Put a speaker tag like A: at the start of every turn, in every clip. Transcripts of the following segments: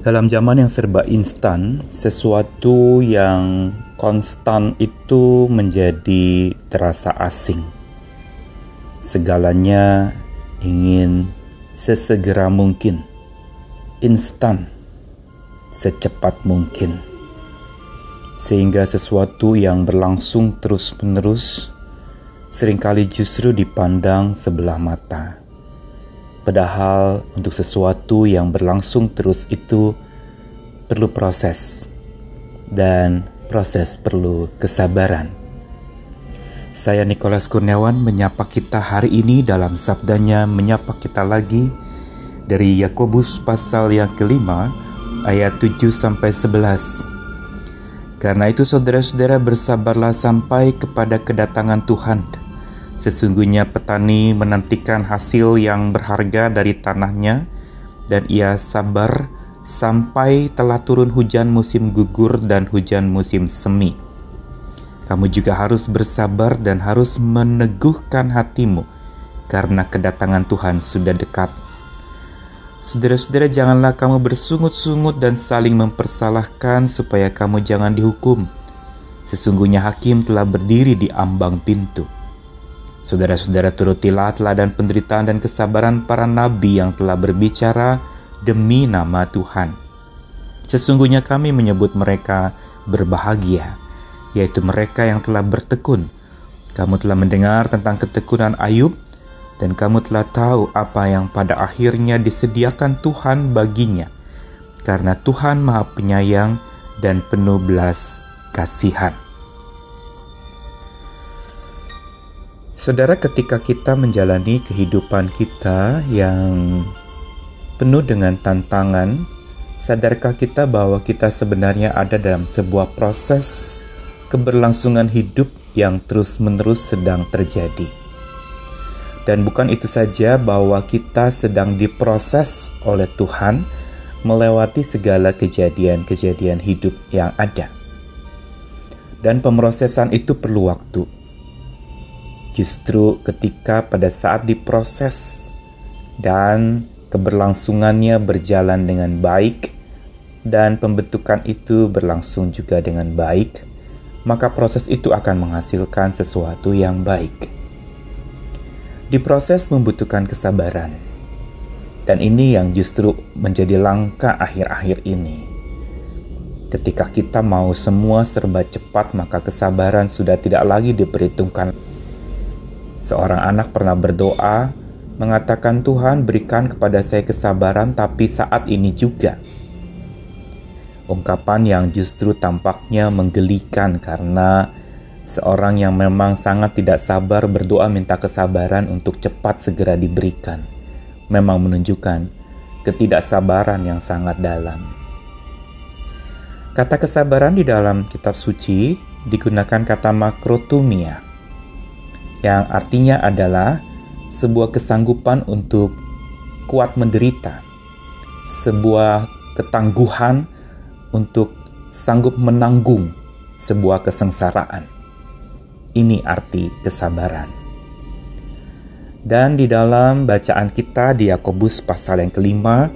A: Dalam zaman yang serba instan, sesuatu yang konstan itu menjadi terasa asing. Segalanya ingin sesegera mungkin, instan, secepat mungkin, sehingga sesuatu yang berlangsung terus-menerus sering kali justru dipandang sebelah mata. Padahal untuk sesuatu yang berlangsung terus itu perlu proses dan proses perlu kesabaran. Saya Nikolas Kurniawan menyapa kita hari ini dalam sabdanya menyapa kita lagi dari Yakobus pasal yang kelima ayat 7 sampai 11. Karena itu saudara-saudara bersabarlah sampai kepada kedatangan Tuhan Sesungguhnya petani menantikan hasil yang berharga dari tanahnya, dan ia sabar sampai telah turun hujan musim gugur dan hujan musim semi. Kamu juga harus bersabar dan harus meneguhkan hatimu, karena kedatangan Tuhan sudah dekat. Saudara-saudara, janganlah kamu bersungut-sungut dan saling mempersalahkan, supaya kamu jangan dihukum. Sesungguhnya hakim telah berdiri di ambang pintu. Saudara-saudara turutilah teladan penderitaan dan kesabaran para nabi yang telah berbicara demi nama Tuhan. Sesungguhnya kami menyebut mereka berbahagia, yaitu mereka yang telah bertekun. Kamu telah mendengar tentang ketekunan Ayub, dan kamu telah tahu apa yang pada akhirnya disediakan Tuhan baginya, karena Tuhan Maha Penyayang dan penuh belas kasihan. Saudara, ketika kita menjalani kehidupan kita yang penuh dengan tantangan, sadarkah kita bahwa kita sebenarnya ada dalam sebuah proses keberlangsungan hidup yang terus-menerus sedang terjadi? Dan bukan itu saja, bahwa kita sedang diproses oleh Tuhan melewati segala kejadian-kejadian hidup yang ada, dan pemrosesan itu perlu waktu Justru ketika pada saat diproses dan keberlangsungannya berjalan dengan baik dan pembentukan itu berlangsung juga dengan baik, maka proses itu akan menghasilkan sesuatu yang baik. Diproses membutuhkan kesabaran. Dan ini yang justru menjadi langkah akhir-akhir ini. Ketika kita mau semua serba cepat, maka kesabaran sudah tidak lagi diperhitungkan Seorang anak pernah berdoa, mengatakan, "Tuhan, berikan kepada saya kesabaran, tapi saat ini juga." Ungkapan yang justru tampaknya menggelikan karena seorang yang memang sangat tidak sabar berdoa minta kesabaran untuk cepat segera diberikan. Memang menunjukkan ketidaksabaran yang sangat dalam. Kata kesabaran di dalam kitab suci digunakan kata makrotumia yang artinya adalah sebuah kesanggupan untuk kuat menderita, sebuah ketangguhan untuk sanggup menanggung sebuah kesengsaraan. Ini arti kesabaran. Dan di dalam bacaan kita di Yakobus pasal yang kelima,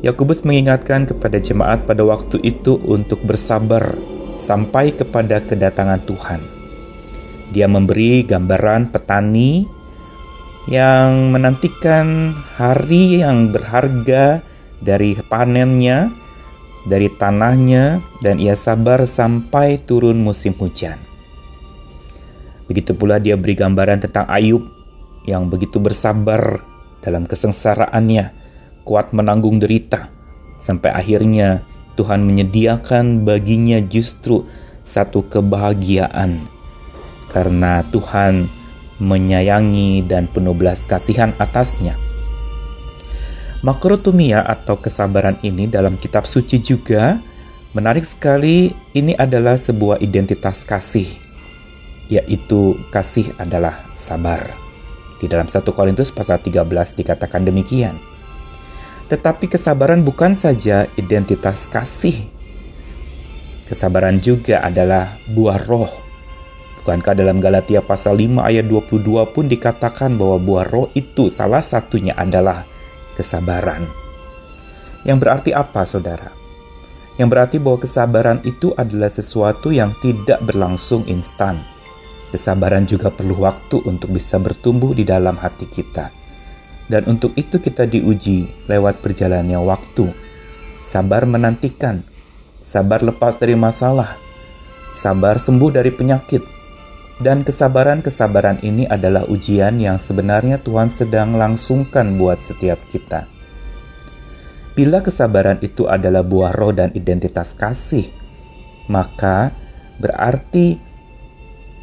A: Yakobus mengingatkan kepada jemaat pada waktu itu untuk bersabar sampai kepada kedatangan Tuhan dia memberi gambaran petani yang menantikan hari yang berharga dari panennya, dari tanahnya, dan ia sabar sampai turun musim hujan. Begitu pula dia beri gambaran tentang Ayub yang begitu bersabar dalam kesengsaraannya, kuat menanggung derita, sampai akhirnya Tuhan menyediakan baginya justru satu kebahagiaan karena Tuhan menyayangi dan penuh belas kasihan atasnya. Makrotumia atau kesabaran ini dalam kitab suci juga menarik sekali ini adalah sebuah identitas kasih yaitu kasih adalah sabar. Di dalam 1 Korintus pasal 13 dikatakan demikian. Tetapi kesabaran bukan saja identitas kasih. Kesabaran juga adalah buah roh Bukankah dalam Galatia pasal 5 ayat 22 pun dikatakan bahwa buah roh itu salah satunya adalah kesabaran. Yang berarti apa, saudara? Yang berarti bahwa kesabaran itu adalah sesuatu yang tidak berlangsung instan. Kesabaran juga perlu waktu untuk bisa bertumbuh di dalam hati kita. Dan untuk itu kita diuji lewat berjalannya waktu. Sabar menantikan, sabar lepas dari masalah, sabar sembuh dari penyakit. Dan kesabaran-kesabaran ini adalah ujian yang sebenarnya Tuhan sedang langsungkan buat setiap kita. Bila kesabaran itu adalah buah roh dan identitas kasih, maka berarti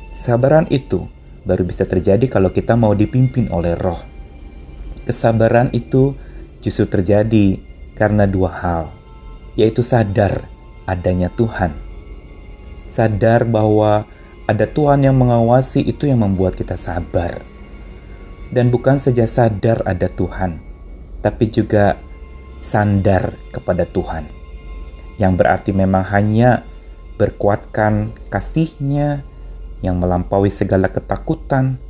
A: sabaran itu baru bisa terjadi kalau kita mau dipimpin oleh roh. Kesabaran itu justru terjadi karena dua hal, yaitu sadar adanya Tuhan. Sadar bahwa ada Tuhan yang mengawasi itu yang membuat kita sabar. Dan bukan saja sadar ada Tuhan, tapi juga sandar kepada Tuhan. Yang berarti memang hanya berkuatkan kasihnya yang melampaui segala ketakutan,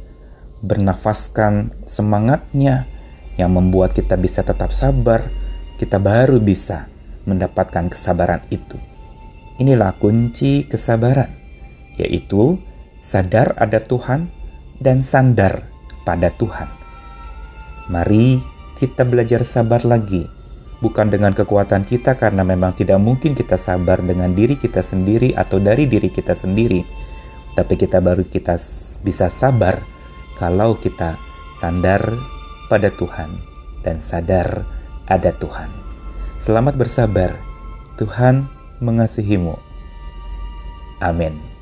A: bernafaskan semangatnya yang membuat kita bisa tetap sabar, kita baru bisa mendapatkan kesabaran itu. Inilah kunci kesabaran, yaitu sadar ada Tuhan dan sandar pada Tuhan. Mari kita belajar sabar lagi bukan dengan kekuatan kita karena memang tidak mungkin kita sabar dengan diri kita sendiri atau dari diri kita sendiri. Tapi kita baru kita bisa sabar kalau kita sandar pada Tuhan dan sadar ada Tuhan. Selamat bersabar. Tuhan mengasihimu. Amin.